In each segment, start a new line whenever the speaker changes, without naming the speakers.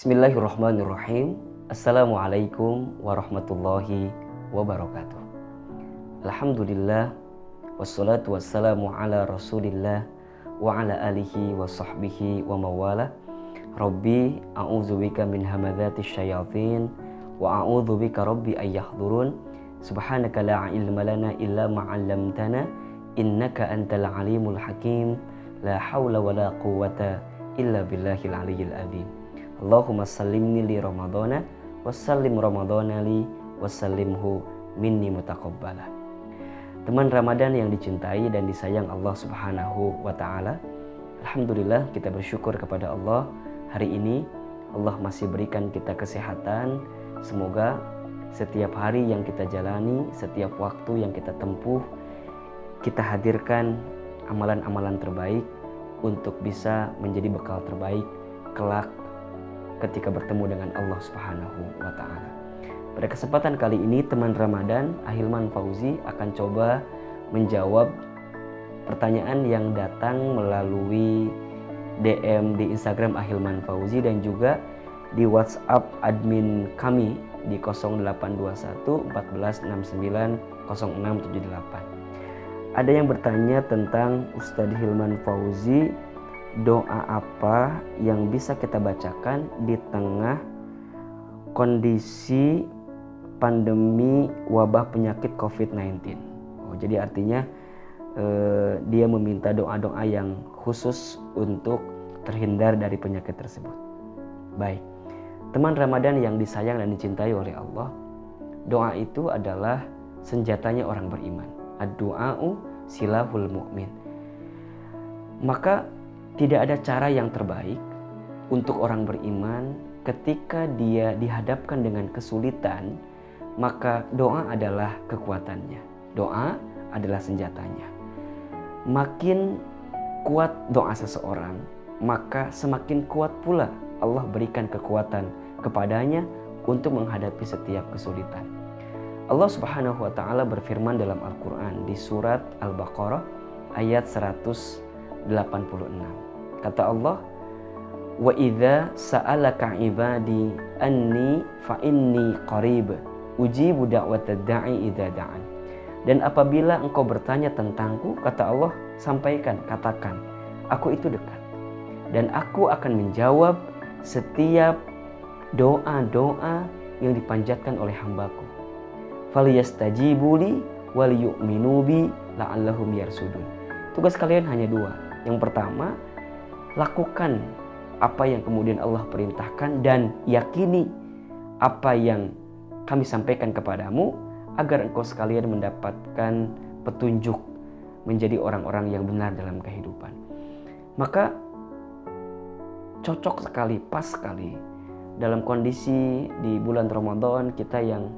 Bismillahirrahmanirrahim. Assalamualaikum warahmatullahi wabarakatuh. Alhamdulillah wassalatu wassalamu ala Rasulillah wa ala alihi wa sahbihi wa mawala. Rabbi a'udzubika min hamadzati syayatin wa a'udzubika rabbi ayyahdurun. Subhanaka la ilma lana illa ma 'allamtana innaka antal alimul hakim. La haula wa la quwwata illa billahil aliyyil azim. Allahumma sallimni li ramadhana wassallim ramadhana li wassallimhu minni mutaqabbala. Teman Ramadan yang dicintai dan disayang Allah Subhanahu wa taala. Alhamdulillah kita bersyukur kepada Allah hari ini Allah masih berikan kita kesehatan. Semoga setiap hari yang kita jalani, setiap waktu yang kita tempuh, kita hadirkan amalan-amalan terbaik untuk bisa menjadi bekal terbaik kelak ketika bertemu dengan Allah Subhanahu wa taala. Pada kesempatan kali ini teman Ramadan Ahilman Fauzi akan coba menjawab pertanyaan yang datang melalui DM di Instagram Ahilman Fauzi dan juga di WhatsApp admin kami di 0821 1469 0678. Ada yang bertanya tentang Ustadz Hilman Fauzi doa apa yang bisa kita bacakan di tengah kondisi pandemi wabah penyakit COVID-19. Oh, jadi artinya eh, dia meminta doa-doa yang khusus untuk terhindar dari penyakit tersebut. Baik, teman Ramadan yang disayang dan dicintai oleh Allah, doa itu adalah senjatanya orang beriman. Ad-du'a'u silahul mu'min. Maka tidak ada cara yang terbaik untuk orang beriman ketika dia dihadapkan dengan kesulitan, maka doa adalah kekuatannya. Doa adalah senjatanya. Makin kuat doa seseorang, maka semakin kuat pula Allah berikan kekuatan kepadanya untuk menghadapi setiap kesulitan. Allah Subhanahu wa taala berfirman dalam Al-Qur'an di surat Al-Baqarah ayat 186. Kata Allah, "Wa idza sa'alaka ibadi anni fa inni qarib, ujibu da'watad da'i idza da'an." Dan apabila engkau bertanya tentangku, kata Allah, sampaikan, katakan, aku itu dekat. Dan aku akan menjawab setiap doa-doa yang dipanjatkan oleh hambaku. Faliyastajibuli wal yu'minu la'allahum yarsudun. Tugas kalian hanya dua. Yang pertama, lakukan apa yang kemudian Allah perintahkan dan yakini apa yang kami sampaikan kepadamu agar engkau sekalian mendapatkan petunjuk menjadi orang-orang yang benar dalam kehidupan. Maka cocok sekali, pas sekali dalam kondisi di bulan Ramadan kita yang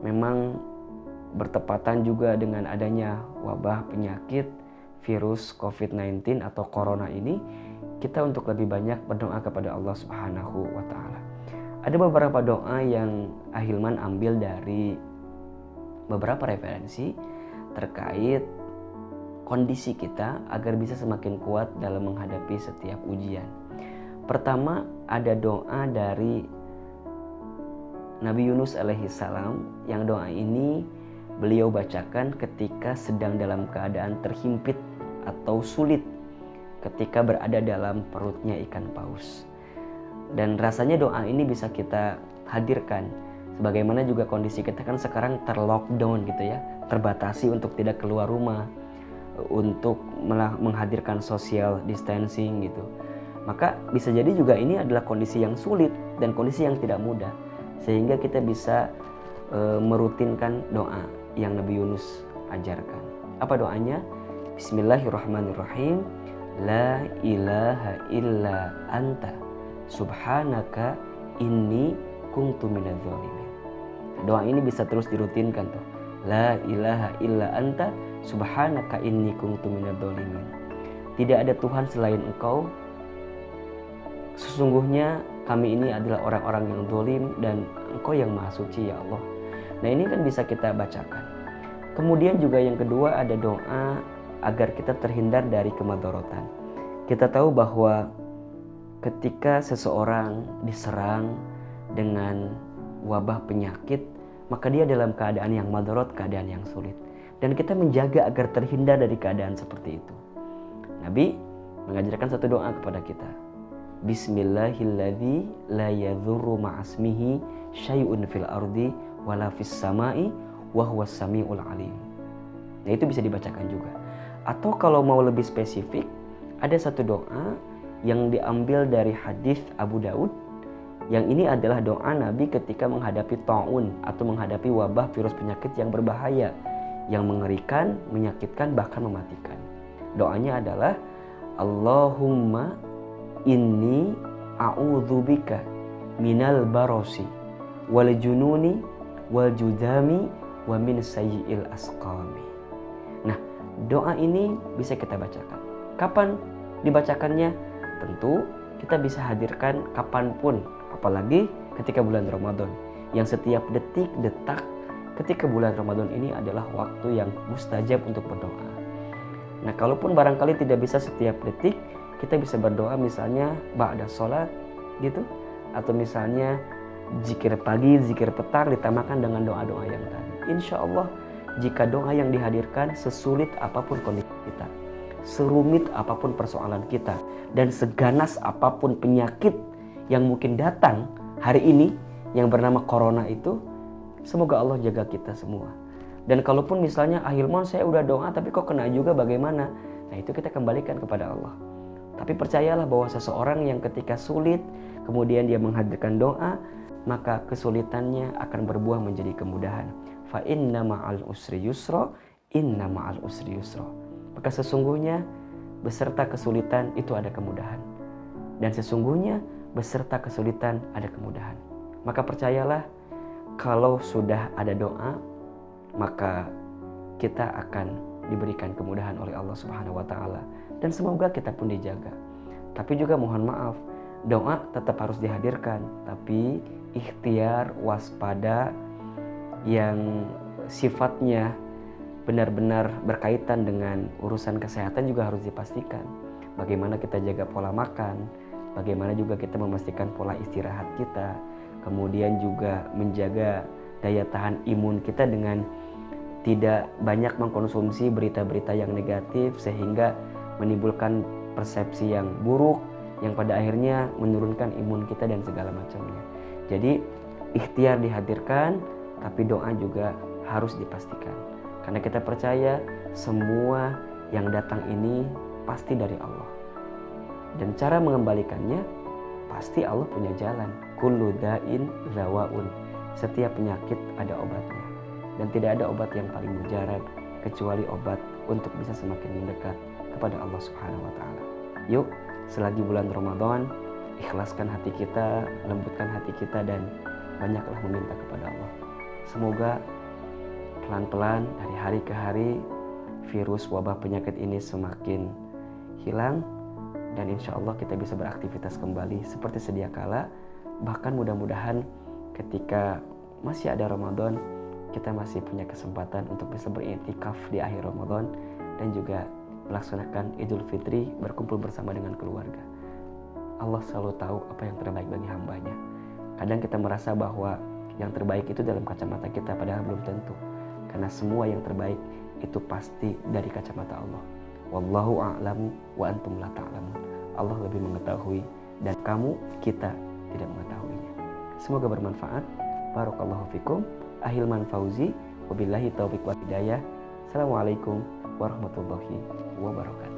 memang bertepatan juga dengan adanya wabah penyakit virus COVID-19 atau corona ini, kita untuk lebih banyak berdoa kepada Allah Subhanahu wa taala. Ada beberapa doa yang Ahilman ambil dari beberapa referensi terkait kondisi kita agar bisa semakin kuat dalam menghadapi setiap ujian. Pertama, ada doa dari Nabi Yunus alaihi salam yang doa ini beliau bacakan ketika sedang dalam keadaan terhimpit atau sulit ketika berada dalam perutnya ikan paus. Dan rasanya doa ini bisa kita hadirkan sebagaimana juga kondisi kita kan sekarang terlockdown gitu ya, terbatasi untuk tidak keluar rumah, untuk menghadirkan social distancing gitu. Maka bisa jadi juga ini adalah kondisi yang sulit dan kondisi yang tidak mudah sehingga kita bisa e, merutinkan doa yang Nabi Yunus ajarkan. Apa doanya? Bismillahirrahmanirrahim. La ilaha illa anta subhanaka inni kuntu minadz zalimin. Doa ini bisa terus dirutinkan tuh. La ilaha illa anta subhanaka inni kuntu minadz zalimin. Tidak ada Tuhan selain Engkau. Sesungguhnya kami ini adalah orang-orang yang dolim dan Engkau yang maha suci ya Allah. Nah ini kan bisa kita bacakan. Kemudian juga yang kedua ada doa agar kita terhindar dari kemadorotan. Kita tahu bahwa ketika seseorang diserang dengan wabah penyakit, maka dia dalam keadaan yang madorot, keadaan yang sulit. Dan kita menjaga agar terhindar dari keadaan seperti itu. Nabi mengajarkan satu doa kepada kita. Bismillahilladzi la yadhurru ma'asmihi syai'un fil ardi wala fis sama'i wa huwas samiul alim. Nah itu bisa dibacakan juga. Atau kalau mau lebih spesifik, ada satu doa yang diambil dari hadis Abu Daud yang ini adalah doa Nabi ketika menghadapi taun atau menghadapi wabah virus penyakit yang berbahaya, yang mengerikan, menyakitkan, bahkan mematikan. Doanya adalah Allahumma inni a'udzubika minal barosi wal jununi wal judami wa min sayyi'il asqami. Doa ini bisa kita bacakan. Kapan dibacakannya? Tentu kita bisa hadirkan kapan pun apalagi ketika bulan Ramadan yang setiap detik detak ketika bulan Ramadan ini adalah waktu yang mustajab untuk berdoa. Nah, kalaupun barangkali tidak bisa setiap detik, kita bisa berdoa misalnya ba'da sholat gitu atau misalnya zikir pagi, zikir petang ditambahkan dengan doa-doa yang tadi. Insya Allah jika doa yang dihadirkan sesulit apa pun kondisi kita, serumit apa pun persoalan kita, dan seganas apa pun penyakit yang mungkin datang hari ini yang bernama corona itu semoga Allah jaga kita semua. Dan kalaupun misalnya ahilmon saya udah doa tapi kok kena juga bagaimana? Nah itu kita kembalikan kepada Allah. Tapi percayalah bahwa seseorang yang ketika sulit kemudian dia menghadirkan doa maka kesulitannya akan berbuah menjadi kemudahan fa inna ma'al usri yusra inna ma'al usri yusra maka sesungguhnya beserta kesulitan itu ada kemudahan dan sesungguhnya beserta kesulitan ada kemudahan. Maka percayalah kalau sudah ada doa maka kita akan diberikan kemudahan oleh Allah Subhanahu wa taala dan semoga kita pun dijaga. Tapi juga mohon maaf, doa tetap harus dihadirkan, tapi ikhtiar waspada yang sifatnya benar-benar berkaitan dengan urusan kesehatan juga harus dipastikan. Bagaimana kita jaga pola makan, Bagaimana juga kita memastikan pola istirahat kita, kemudian juga menjaga daya tahan imun kita dengan tidak banyak mengkonsumsi berita-berita yang negatif sehingga menimbulkan persepsi yang buruk yang pada akhirnya menurunkan imun kita dan segala macamnya. Jadi ikhtiar dihadirkan tapi doa juga harus dipastikan. Karena kita percaya semua yang datang ini pasti dari Allah. Dan cara mengembalikannya pasti Allah punya jalan. Kullu da'in zawaun. Setiap penyakit ada obatnya. Dan tidak ada obat yang paling mujarab kecuali obat untuk bisa semakin mendekat kepada Allah Subhanahu wa taala. Yuk, selagi bulan Ramadan, ikhlaskan hati kita, lembutkan hati kita dan banyaklah meminta kepada Allah. Semoga pelan-pelan dari hari ke hari virus wabah penyakit ini semakin hilang dan insya Allah kita bisa beraktivitas kembali seperti sedia kala. Bahkan mudah-mudahan ketika masih ada Ramadan kita masih punya kesempatan untuk bisa beriktikaf di akhir Ramadan dan juga melaksanakan Idul Fitri berkumpul bersama dengan keluarga. Allah selalu tahu apa yang terbaik bagi hambanya. Kadang kita merasa bahwa yang terbaik itu dalam kacamata kita padahal belum tentu karena semua yang terbaik itu pasti dari kacamata Allah Wallahu a'lamu wa antum la ta'lamun. Allah lebih mengetahui dan kamu kita tidak mengetahuinya. Semoga bermanfaat. Barakallahu fikum. Ahilman Fauzi. Wabillahi taufiq wa hidayah. Assalamualaikum warahmatullahi wabarakatuh.